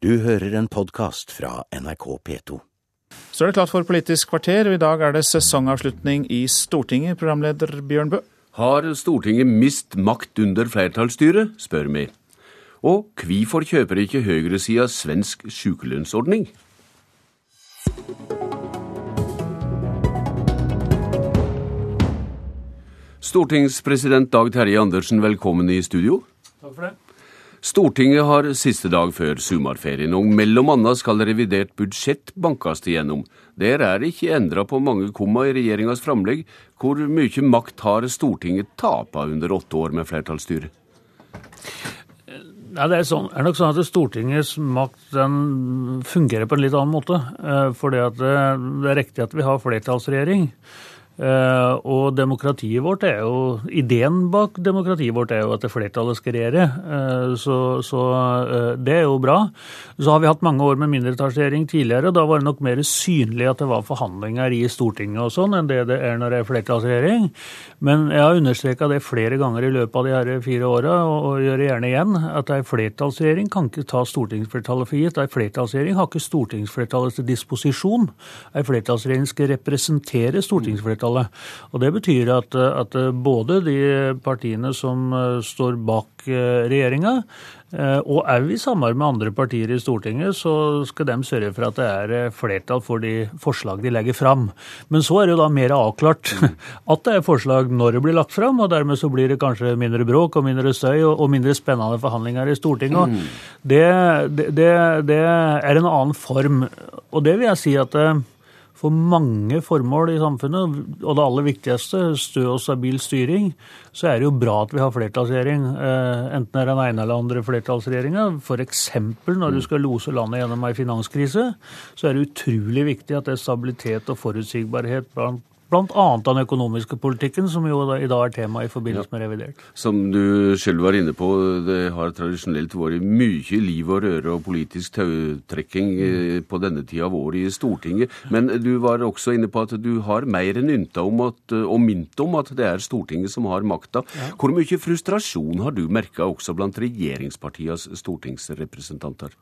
Du hører en podkast fra NRK P2. Så er det klart for Politisk kvarter, og i dag er det sesongavslutning i Stortinget. Programleder Bjørn Bø. Har Stortinget mist makt under flertallsstyret, spør vi. Og hvorfor kjøper ikke høyresida svensk sykelønnsordning? Stortingspresident Dag Terje Andersen, velkommen i studio. Takk for det. Stortinget har siste dag før sommerferien, og mellom annet skal revidert budsjett bankast igjennom. Der er det ikke endra på mange komma i regjeringas framlegg. Hvor mye makt har Stortinget tapa under åtte år med flertallsstyre? Ja, det er, sånn, er nok sånn at Stortingets makt fungerer på en litt annen måte. Eh, fordi det, det er riktig at vi har flertallsregjering. Uh, og demokratiet vårt er jo Ideen bak demokratiet vårt er jo at det flertallet skal regjere. Uh, så, så uh, det er jo bra. Så har vi hatt mange år med mindretallsregjering tidligere. Da var det nok mer synlig at det var forhandlinger i Stortinget og sånn, enn det det er når det er flertallsregjering. Men jeg har understreka det flere ganger i løpet av de her fire åra, og, gjør det gjerne igjen, at ei flertallsregjering kan ikke ta stortingsflertallet for gitt. Ei flertallsregjering har ikke stortingsflertallet til disposisjon. Ei flertallsregjering skal representere stortingsflertallet flertallet. Og Det betyr at, at både de partiene som eh, står bak eh, regjeringa, eh, og òg i samarbeid med andre partier i Stortinget, så skal de sørge for at det er flertall for de forslag de legger fram. Men så er det jo da mer avklart at det er forslag når det blir lagt fram, og dermed så blir det kanskje mindre bråk og mindre støy og, mindre spennende forhandlinger i Stortinget. Mm. Det, det, det, er en annen form. Og det vil jeg si at for mange formål i samfunnet, og det aller viktigste, stø og stabil styring, så er det jo bra at vi har flertallsregjering. Eh, enten det er den ene eller andre flertallsregjeringa. F.eks. når du skal lose landet gjennom ei finanskrise, så er det utrolig viktig at det er stabilitet og forutsigbarhet blant Bl.a. den økonomiske politikken, som jo i dag er tema i forbindelse ja. med revidert. Som du selv var inne på, det har tradisjonelt vært mye liv og røre og politisk tautrekking mm. på denne tida av året i Stortinget. Men du var også inne på at du har mer enn ynta om at, og mint om at det er Stortinget som har makta. Ja. Hvor mye frustrasjon har du merka også blant regjeringspartienes stortingsrepresentanter?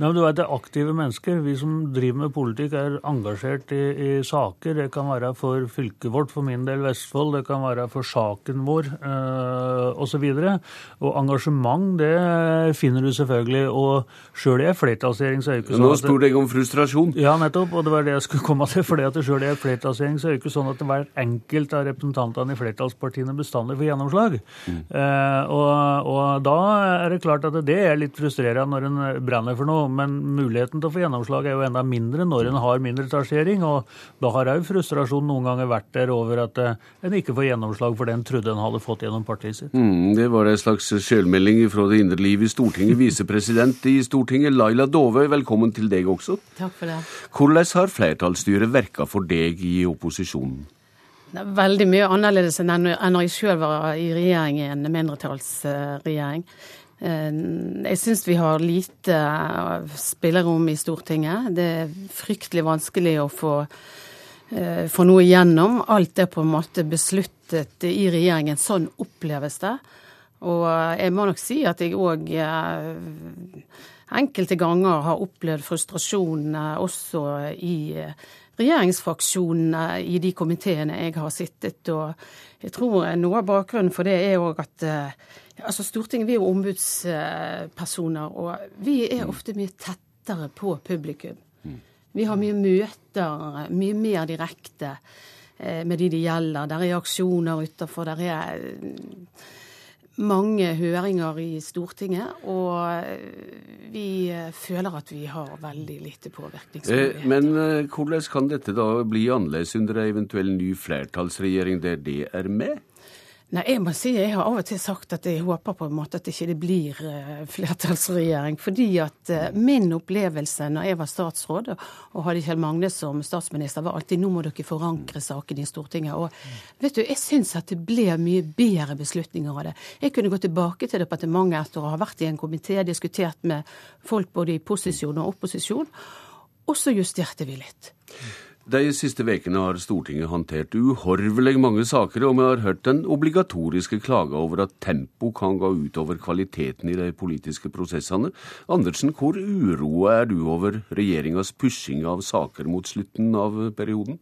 Nei, men du vet, Det er aktive mennesker. Vi som driver med politikk, er engasjert i, i, saker. Det kan være for fylket vårt, for min del Vestfold, det kan være for saken vår øh, osv. Og, og engasjement, det finner du selvfølgelig. Og sjøl i en flertallsregjering så er det ikke sånn Nå spurte jeg om frustrasjon. Ja, nettopp. Og det var det jeg skulle komme til. fordi at Sjøl i en flertallsregjering så er det ikke sånn at hver enkelt av representantene i flertallspartiene bestandig får gjennomslag. Mm. Uh, og, og da er det klart at det er litt frustrerende når en brenner for noe men muligheten til å få gjennomslag er jo enda mindre når en har mindretallsregjering. Og da har òg frustrasjonen noen ganger vært der over at eh, en ikke får gjennomslag for det en trodde en hadde fått gjennom partiet sitt. Mm, det var en slags sjølmelding fra det indre liv i Stortinget. Visepresident i Stortinget, Laila Dove, velkommen til deg også. Takk for det. Hvordan har flertallsstyret verka for deg i opposisjonen? Det er veldig mye annerledes enn når jeg sjøl var i regjering, i en mindretallsregjering. Eh, jeg syns vi har lite eh, spillerom i Stortinget. Det er fryktelig vanskelig å få, eh, få noe igjennom. Alt er på en måte besluttet i regjeringen. Sånn oppleves det. Og jeg må nok si at jeg òg enkelte ganger har opplevd frustrasjon også i regjeringsfraksjonene i de komiteene jeg har sittet. Og jeg tror noe av bakgrunnen for det er òg at Altså Stortinget vi er jo ombudspersoner, og vi er ofte mye tettere på publikum. Vi har mye møter, mye mer direkte eh, med de det gjelder. Der er aksjoner utafor, der er mange høringer i Stortinget, og vi føler at vi har veldig lite påvirkningsmulighet. Eh, men eh, hvordan kan dette da bli annerledes under ei eventuell ny flertallsregjering der det er med? Nei, Jeg må si jeg har av og til sagt at jeg håper på en måte at det ikke blir uh, flertallsregjering. Fordi at uh, min opplevelse når jeg var statsråd og hadde Kjell Magne som statsminister, var alltid nå må dere forankre saken i Stortinget. Og vet du, jeg syns at det ble mye bedre beslutninger av det. Jeg kunne gå tilbake til departementet etter å ha vært i en komité, diskutert med folk både i posisjon og opposisjon, og så justerte vi litt. De siste ukene har Stortinget håndtert uhorvelig mange saker, og vi har hørt den obligatoriske klaga over at tempo kan gå utover kvaliteten i de politiske prosessene. Andersen, hvor uroa er du over regjeringas pushing av saker mot slutten av perioden?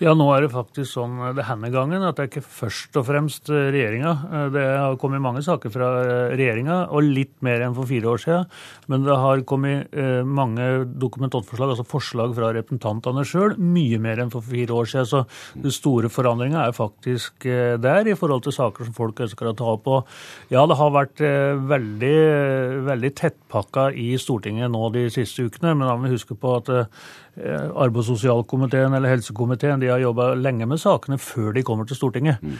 Ja, nå er det faktisk sånn eh, det denne gangen at det er ikke først og fremst eh, regjeringa. Eh, det har kommet mange saker fra regjeringa, og litt mer enn for fire år siden. Men det har kommet mange Dokument 8-forslag, altså forslag fra representantene sjøl, mye mer enn for fire år siden. Så den store forandringa er faktisk der i forhold til saker som folk ønsker å ta opp. Og ja, det har vært veldig, veldig tettpakka i Stortinget nå de siste ukene, men da må vi huske på at arbeids- og sosialkomiteen eller helsekomiteen de har jobba lenge med sakene før de kommer til Stortinget. Mm.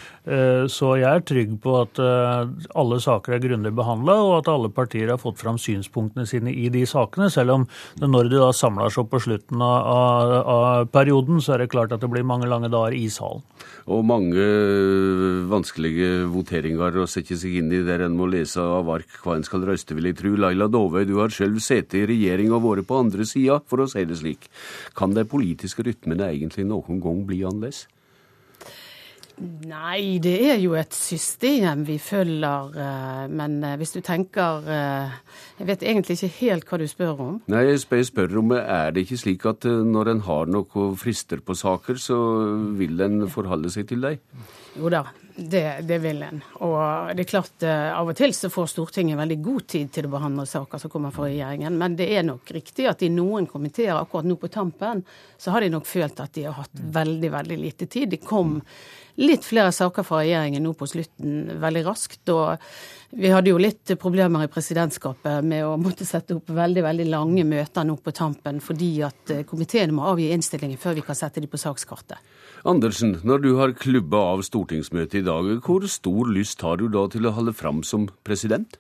Så jeg er trygg på at eh, alle saker er grundig behandla, og at alle partier har fått fram synspunktene sine i de sakene. Selv om når de da samler seg opp på slutten av, av, av perioden, så er det klart at det blir mange lange dager i salen. Og mange vanskelige voteringer å sette seg inn i der en må lese av ark hva en skal røste, vil jeg tro. Laila Dovøy, du har selv sittet i regjering og vært på andre sida, for å si det slik. Kan de politiske rytmene egentlig noen gang bli annerledes? Nei, det er jo et system vi følger. Eh, men eh, hvis du tenker eh, Jeg vet egentlig ikke helt hva du spør om. Nei, jeg spør, om Er det ikke slik at når en har noe frister på saker, så vil en forholde seg til dem? Jo da, det, det, vil en. Og det er klart, av og til så får Stortinget veldig god tid til å behandle saker som kommer fra regjeringen. Men det er nok riktig at i noen komiteer akkurat nå på tampen, så har de nok følt at de har hatt veldig, veldig lite tid. De kom litt flere saker fra regjeringen nå på slutten veldig raskt. og vi hadde jo litt problemer i presidentskapet med å måtte sette opp veldig veldig lange møter nå på tampen, fordi at komiteene må avgi innstillingen før vi kan sette de på sakskartet. Andersen, når du har klubba av stortingsmøtet i dag, hvor stor lyst har du da til å holde fram som president?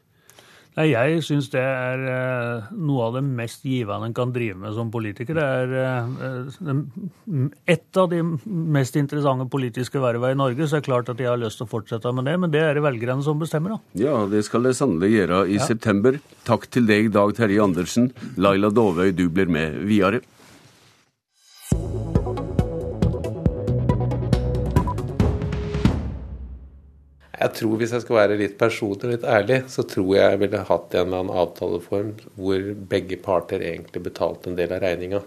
Nei, Jeg syns det er eh, noe av det mest givende en kan drive med som politiker. Det er eh, et av de mest interessante politiske vervene i Norge, så det er klart at jeg har lyst til å fortsette med det. Men det er det velgerne som bestemmer, da. Ja, det skal det sannelig gjøre i ja. september. Takk til deg, Dag Terje Andersen. Laila Dovøy, du blir med videre. Jeg tror Hvis jeg skal være litt personlig og litt ærlig, så tror jeg jeg ville hatt en eller annen avtaleform hvor begge parter egentlig betalte en del av regninga.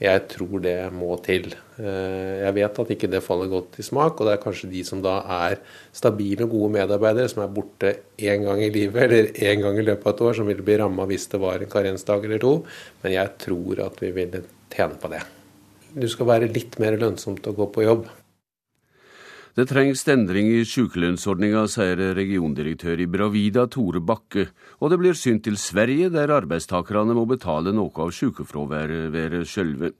Jeg tror det må til. Eh, jeg vet at ikke det faller godt i smak, og det er kanskje de som da er stabile og gode medarbeidere, som er borte én gang i livet eller én gang i løpet av et år, som ville bli ramma hvis det var en karensdag eller to. Men jeg tror at vi ville tjene på det. Du skal være litt mer lønnsomt å gå på jobb. Det trengs endring i sykelønnsordninga, sier regiondirektør i Bravida Tore Bakke, og det blir synt til Sverige, der arbeidstakerne må betale noe av sykefraværet sjølve.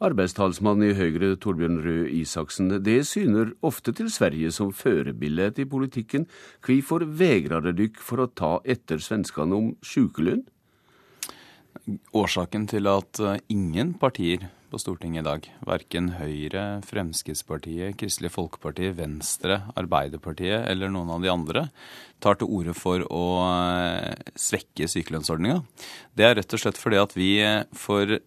Arbeidstalsmann i Høyre Torbjørn Røe Isaksen, det syner ofte til Sverige som førebilde i politikken. Hvorfor vegrer dykk for å ta etter svenskene om sykelønn? Årsaken til at eh, ingen partier på Stortinget i dag. Verken Høyre, Fremskrittspartiet, Kristelig Folkeparti, Venstre, Arbeiderpartiet eller noen av de andre tar til orde for å eh, svekke sykelønnsordninga. Det er rett og slett fordi at vi eh, for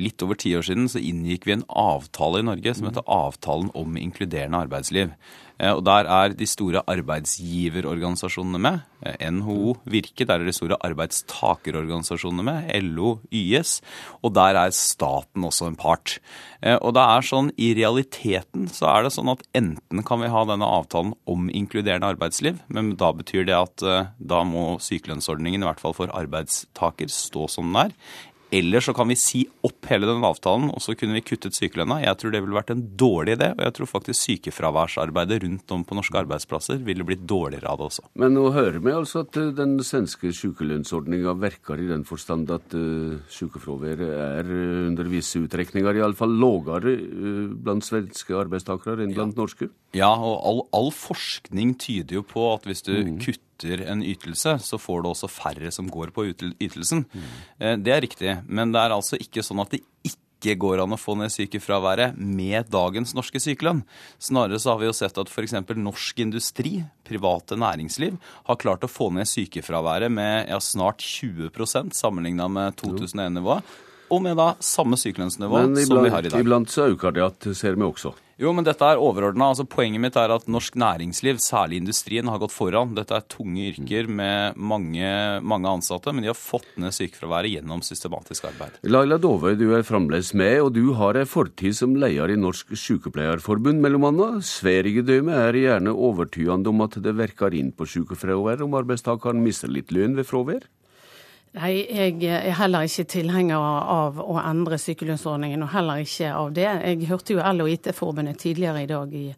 litt over ti år siden så inngikk vi en avtale i Norge som heter Avtalen om inkluderende arbeidsliv. Eh, og Der er de store arbeidsgiverorganisasjonene med. NHO, Virke. Der er de store arbeidstakerorganisasjonene med. LO, YS. Og der er staten også en part. Og det er sånn, I realiteten så er det sånn at enten kan vi ha denne avtalen om inkluderende arbeidsliv, men da betyr det at da må sykelønnsordningen, i hvert fall for arbeidstaker, stå som den er. Eller så kan vi si opp hele den avtalen, og så kunne vi kuttet sykelønna. Jeg tror det ville vært en dårlig idé, og jeg tror faktisk sykefraværsarbeidet rundt om på norske arbeidsplasser ville blitt dårligere av det også. Men nå hører vi altså at eh, den svenske sykelønnsordninga verker i den forstand at uh, sykefraværet er uh, under visse utrekninger iallfall lavere blant svenske arbeidstakere enn blant norske? Ja, og all, all, forskning tyder jo på at hvis du mm. kutter en ytelse, så får du også færre som går på ytelsen. Mm. Det er riktig, men det er altså ikke sånn at det ikke går an å få ned sykefraværet med dagens norske sykelønn. Snarere så har vi jo sett at f.eks. norsk industri, private næringsliv, har klart å få ned sykefraværet med ja, snart 20% sammenligna med 2001-nivået. og med da samme sykelønnsnivå Men som vi har i dag. iblant så øker det at, ser vi også. Jo, men dette er overordna. Altså, poenget mitt er at norsk næringsliv, særlig industrien, har gått foran. Dette er tunge yrker med mange, mange ansatte, men de har fått ned sykefraværet gjennom systematisk arbeid. Laila Dovøy, du er fremdeles med, og du har ei fortid som leder i Norsk Sykepleierforbund, mellom annet. Sverigedømme er gjerne overtydende om at det virker inn på sykefraværet om arbeidstakeren mister litt lønn ved fravær. Nei, jeg er heller ikke tilhenger av å endre sykelønnsordningen, og heller ikke av det. Jeg hørte jo LO IT-forbundet tidligere i dag i,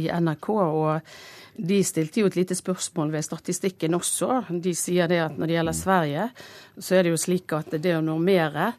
i, NRK, og de stilte jo et lite spørsmål ved statistikken også. De sier det at når det gjelder Sverige, så er det jo slik at det å normere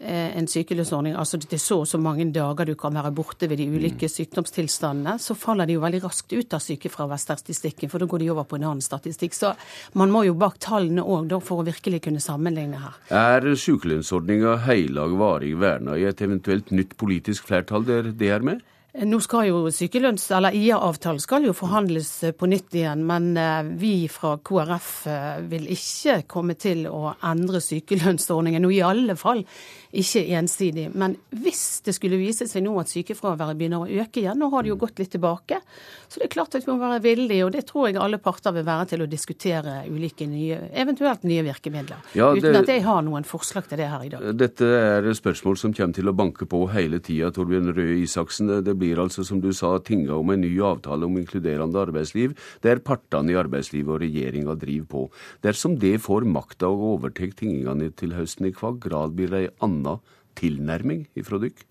en sykelønnsordning, altså det er så og så mange dager du kan være borte ved de ulike sykdomstilstandene, så faller de jo veldig raskt ut av sykefraværsstatistikken, for da går de over på en annen statistikk. Så man må jo bak tallene òg, for å virkelig kunne sammenligne her. Er sykelønnsordninga heilag varig verna i et eventuelt nytt politisk flertall der det er med? Nå skal jo sykelønns- eller IA-avtalen skal jo forhandles på nytt igjen, men vi fra KrF vil ikke komme til å endre sykelønnsordningen. Og i alle fall ikke ensidig. Men hvis det skulle vise seg nå at sykefraværet begynner å øke igjen, nå har det jo gått litt tilbake, så det er klart at vi må være villige, og det tror jeg alle parter vil være til å diskutere ulike nye, eventuelt nye virkemidler. Ja, det- Uten at jeg har noen forslag til det her i dag. Dette er spørsmål som kommer til å banke på hele tida, Torbjørn Røe Isaksen. Det blir altså, som du sa, tinga om en ny avtale om inkluderende arbeidsliv, der partene i arbeidslivet og regjeringa driver på. Dersom det får makta og overtar tingene til høsten, i hva grad blir det ei anna tilnærming ifra dykk?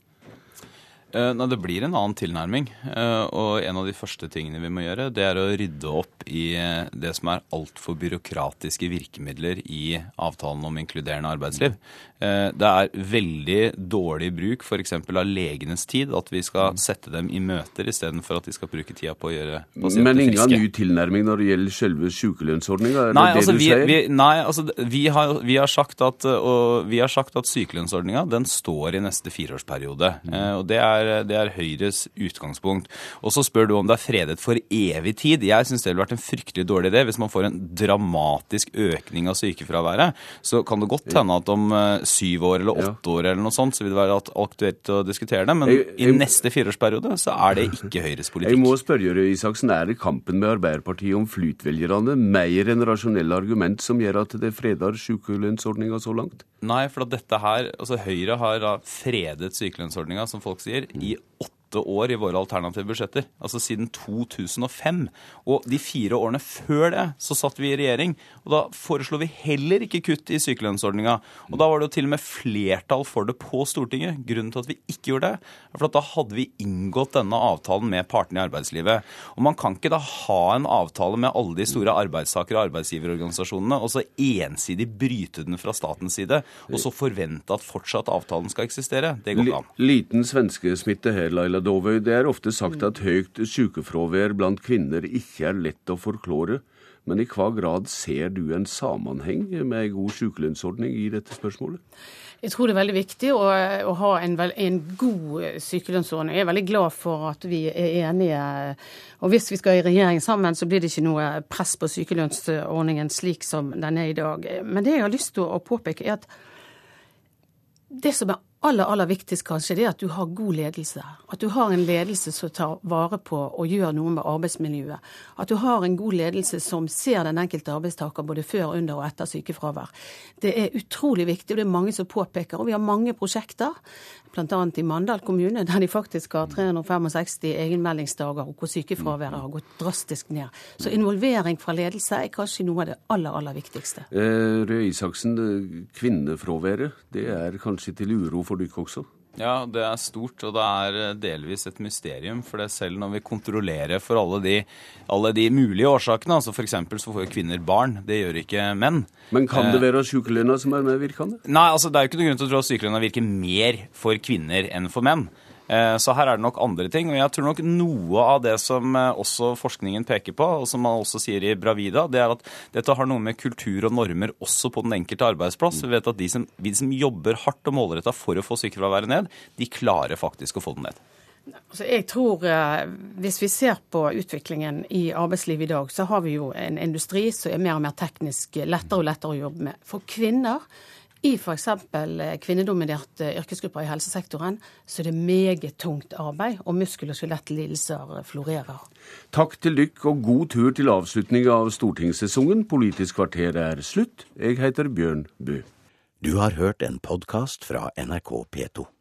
Eh, Nei, Det blir en annen tilnærming. eh, Og en av de første tingene vi må gjøre, det er å rydde opp i eh, det som er altfor byråkratiske virkemidler i avtalen om inkluderende arbeidsliv. Det er veldig dårlig bruk f.eks. av legenes tid, at vi skal sette dem i møter istedenfor at de skal bruke tida på å gjøre pasienter Men ingen friske. ny tilnærming når det gjelder selve sykelønnsordninga? Nei, altså, vi, vi, nei, altså vi, har, vi, har sagt at, og vi har sagt at sykelønnsordninga den står i neste fireårsperiode. Eh, og det er, det er Høyres utgangspunkt. Og så spør du om det er fredet for evig tid. Jeg syns det ville vært en fryktelig dårlig idé. Hvis man får en dramatisk økning av sykefraværet, så kan det godt hende at om eh, syv år eller åtte år eller noe sånt, så vil det være aktuelt å diskutere det. Men Jeg- jeg- i neste fireårsperiode så er det ikke Høyres politikk. Jeg må spørre Røe Isaksen, er det kampen med Arbeiderpartiet om flytvelgerne mer enn rasjonelle argument som gjør at det freder sykelønnsordninga så langt? Nei, for dette her, altså Høyre har fredet sykelønnsordninga, som folk sier, i åtte år i våre alternative budsjetter. Altså siden 2005. Og de fire årene før det så satt vi i regjering, og da foreslo vi heller ikke kutt i sykelønnsordninga. Og da var det jo til og med flertall for det på Stortinget. Grunnen til at vi ikke gjorde det, er for at da hadde vi inngått denne avtalen med partene i arbeidslivet. Og man kan ikke da ha en avtale med alle de store arbeidstaker- og arbeidsgiverorganisasjonene, og så ensidig bryte den fra statens side, og så forvente at fortsatt avtalen skal eksistere. Det går ikke an. Liten svenskesmitte her, Laila Dovøy. Det er ofte sagt at høyt sykefravær blant kvinner ikke er lett å forklare. Men i hva grad ser du en sammenheng med ei god sykelønnsordning i dette spørsmålet? Jeg tror det er veldig viktig å, å ha en, en god sykelønnsordning. Jeg er veldig glad for at vi er enige. Og hvis vi skal i regjering sammen, så blir det ikke noe press på sykelønnsordningen slik som den er i dag. Men det jeg har lyst til å påpeke, er at det som er aller, aller viktigst kanskje, det er at du har god ledelse. At du har en ledelse som tar vare på og gjør noe med arbeidsmiljøet. At du har en god ledelse som ser den enkelte arbeidstaker både før, under og etter sykefravær. Det er utrolig viktig, og det er mange som påpeker. Og vi har mange prosjekter, bl.a. i Mandal kommune, der de faktisk har 365 egenmeldingsdager, og hvor sykefraværet har gått drastisk ned. Så involvering fra ledelse er kanskje noe av det aller, aller viktigste. Eh, Røe Isaksen, kvinnefraværet, det er kanskje til uro for dere også? Ja, det er stort, og det er eh, delvis et mysterium. For det selv når vi kontrollerer for alle de, alle de mulige årsakene, altså f.eks. så får jo kvinner barn, det gjør ikke menn. Men kan det Eh, være sykelønna som er medvirkende? Nei, altså det er jo ikke noen grunn til å tro at sykelønna virker mer for kvinner enn for menn. Eh, Så her er det nok andre ting. Og jeg tror nok noe av det som eh, også forskningen peker på, og som man også sier i Bravida, det er at dette har noe med kultur og normer også på den enkelte arbeidsplass. Vi vet at de som, de som jobber hardt og målretta for å få sykefraværet ned, de klarer faktisk å få det ned. Altså, jeg tror eh, Hvis vi ser på utviklingen i arbeidslivet i dag, så har vi jo en industri som er mer og mer teknisk lettere og lettere å jobbe med. For kvinner I f.eks. kvinnedominerte yrkesgrupper i helsesektoren så er det meget tungt arbeid, og muskel- og skjelettlidelser florerer. Takk til dykk og god tur til avslutning av stortingssesongen. Politisk kvarter er slutt. Jeg heter Bjørn Bø. Du har hørt en podkast fra NRK P2.